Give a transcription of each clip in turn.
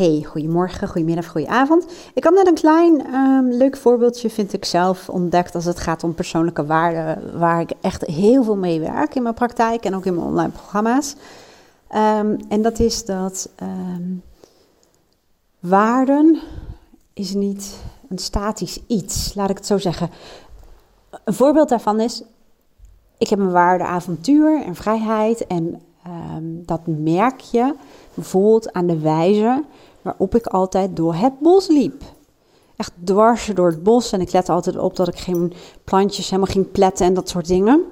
Hey, goedemorgen, goedemiddag, goedenavond. Ik had net een klein um, leuk voorbeeldje, vind ik zelf, ontdekt als het gaat om persoonlijke waarden, waar ik echt heel veel mee werk in mijn praktijk en ook in mijn online programma's. Um, en dat is dat um, waarden is niet een statisch iets, laat ik het zo zeggen. Een voorbeeld daarvan is, ik heb een waarde avontuur en vrijheid en dat merk je bijvoorbeeld aan de wijze waarop ik altijd door het bos liep. Echt dwars door het bos en ik lette altijd op dat ik geen plantjes helemaal ging pletten en dat soort dingen.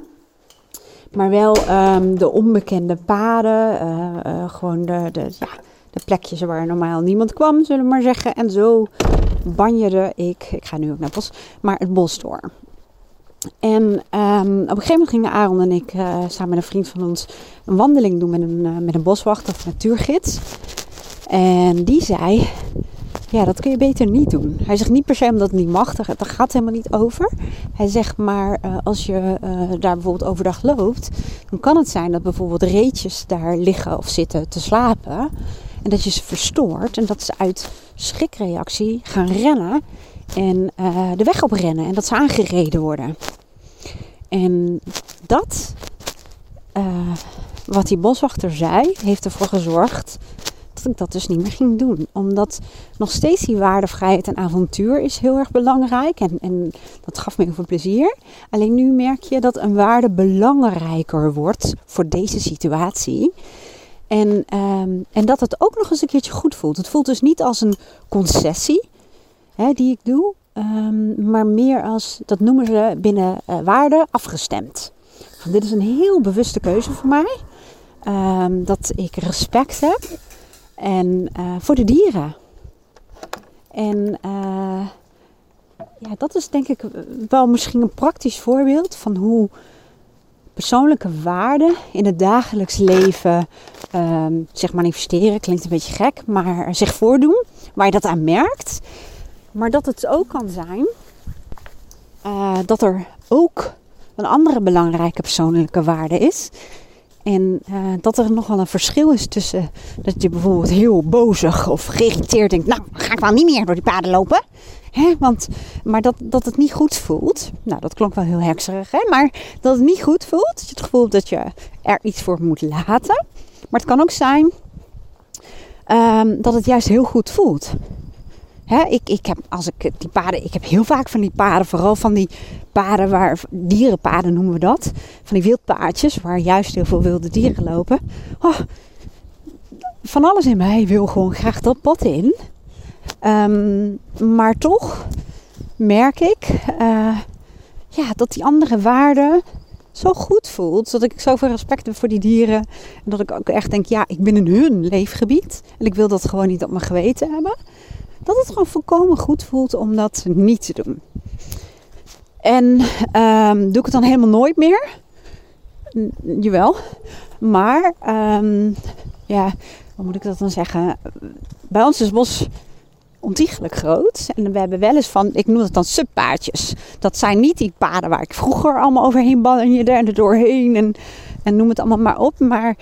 Maar wel um, de onbekende paden, uh, uh, gewoon de, de, ja, de plekjes waar normaal niemand kwam, zullen we maar zeggen. En zo banjerde ik, ik ga nu ook naar het bos, maar het bos door. En um, op een gegeven moment gingen Aaron en ik uh, samen met een vriend van ons een wandeling doen met een, met een boswachter of natuurgids. En die zei, ja, dat kun je beter niet doen. Hij zegt niet per se omdat het niet mag, daar gaat helemaal niet over. Hij zegt maar, uh, als je uh, daar bijvoorbeeld overdag loopt, dan kan het zijn dat bijvoorbeeld reetjes daar liggen of zitten te slapen. En dat je ze verstoort en dat ze uit schrikreactie gaan rennen en uh, de weg op rennen en dat ze aangereden worden. En dat, wat die boswachter zei, heeft ervoor gezorgd dat ik dat dus niet meer ging doen. Omdat nog steeds die waarde vrijheid en avontuur is heel erg belangrijk. En, en dat gaf me heel veel plezier. Alleen nu merk je dat een waarde belangrijker wordt voor deze situatie. En, um, en dat het ook nog eens een keertje goed voelt. Het voelt dus niet als een concessie hè, die ik doe. Um, maar meer als, dat noemen ze binnen uh, waarde, afgestemd. Dit is een heel bewuste keuze voor mij. Um, dat ik respect heb en uh, voor de dieren. En uh, ja, dat is denk ik wel misschien een praktisch voorbeeld van hoe persoonlijke waarden in het dagelijks leven um, zich manifesteren. Klinkt een beetje gek, maar zich voordoen. Waar je dat aan merkt. Maar dat het ook kan zijn uh, dat er ook een andere belangrijke persoonlijke waarde is. En uh, dat er nogal een verschil is tussen dat je bijvoorbeeld heel bozig of geïrriteerd denkt, nou ga ik wel niet meer door die paden lopen. Hè? Want, maar dat, dat het niet goed voelt. Nou, dat klonk wel heel hekserig, hè? maar dat het niet goed voelt. Dat je het gevoel hebt dat je er iets voor moet laten. Maar het kan ook zijn um, dat het juist heel goed voelt. Hè, ik, ik heb als ik die paden, ik heb heel vaak van die paden, vooral van die paden waar dierenpaden noemen we dat, van die wildpaadjes waar juist heel veel wilde dieren lopen. Oh, van alles in mij wil gewoon graag dat pad in. Um, maar toch merk ik uh, ja, dat die andere waarde zo goed voelt. Dat ik zoveel respect heb voor die dieren. En dat ik ook echt denk, ja, ik ben in hun leefgebied. En ik wil dat gewoon niet op mijn geweten hebben dat het gewoon volkomen goed voelt om dat niet te doen. En um, doe ik het dan helemaal nooit meer? N jawel. Maar, um, ja, hoe moet ik dat dan zeggen? Bij ons is het bos ontiegelijk groot. En we hebben wel eens van, ik noem het dan subpaadjes. Dat zijn niet die paden waar ik vroeger allemaal overheen banjerde en er doorheen en, en noem het allemaal maar op. Maar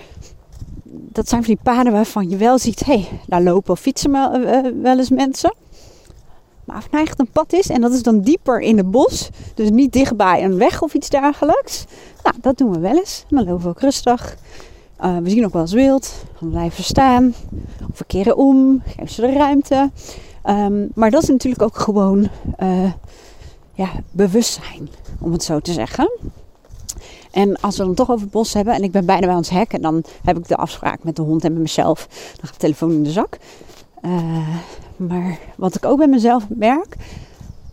dat zijn van die paden waarvan je wel ziet, hé, hey, daar lopen of fietsen eh, wel eens mensen. Maar of het nou een pad is, en dat is dan dieper in het bos, dus niet dichtbij een weg of iets dergelijks. Nou, dat doen we wel eens. Dan lopen we ook rustig. Uh, we zien ook wel eens wild. Dan blijven staan. Of we om. Geven ze de ruimte. Um, maar dat is natuurlijk ook gewoon ja, bewustzijn, om het zo te zeggen. En als we dan toch over het bos hebben en ik ben bijna bij ons hek, en dan heb ik de afspraak met de hond en met mezelf. Dan gaat de telefoon in de zak. Uh, maar wat ik ook bij mezelf merk,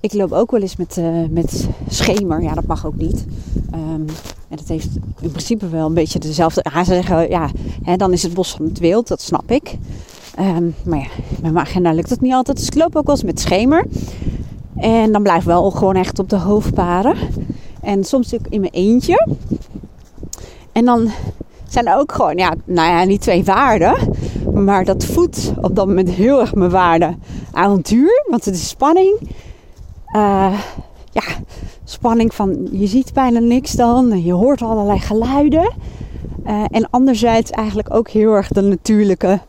ik loop ook wel eens met, uh, met schemer. Ja, dat mag ook niet. Um, en dat heeft in principe wel een beetje dezelfde. Ja, ze zeggen, ja, hè, dan is het bos van het wild, dat snap ik. Um, maar ja, met mijn agenda lukt het niet altijd. Dus ik loop ook wel eens met schemer. En dan blijf ik wel gewoon echt op de hoofdpaden. En soms ook in mijn eentje. En dan zijn er ook gewoon, ja, nou ja, niet twee waarden. Maar dat voedt op dat moment heel erg mijn waarde avontuur. Want het is spanning. Uh, ja, spanning van je ziet bijna niks dan. Je hoort allerlei geluiden. Uh, en anderzijds eigenlijk ook heel erg de natuurlijke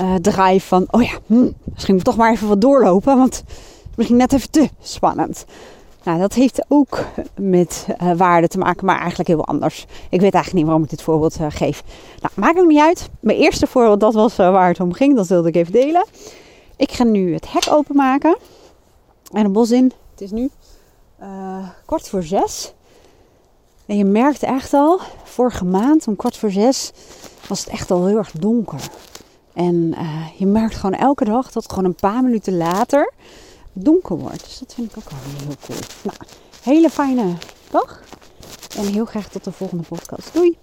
uh, drive van, oh ja, hm, misschien moet ik toch maar even wat doorlopen, want misschien net even te spannend. Nou, dat heeft ook met uh, waarde te maken, maar eigenlijk heel anders. Ik weet eigenlijk niet waarom ik dit voorbeeld uh, geef. Nou, maakt ook niet uit. Mijn eerste voorbeeld, dat was waar het om ging. Dat wilde ik even delen. Ik ga nu het hek openmaken. En een bos in. Het is nu kwart voor zes. En je merkt echt al, vorige maand om kwart voor zes was het echt al heel erg donker. En je merkt gewoon elke dag dat het gewoon een paar minuten later donker wordt. Dus dat vind ik ook wel heel cool. Nou, hele fijne dag. En heel graag tot de volgende podcast. Doei!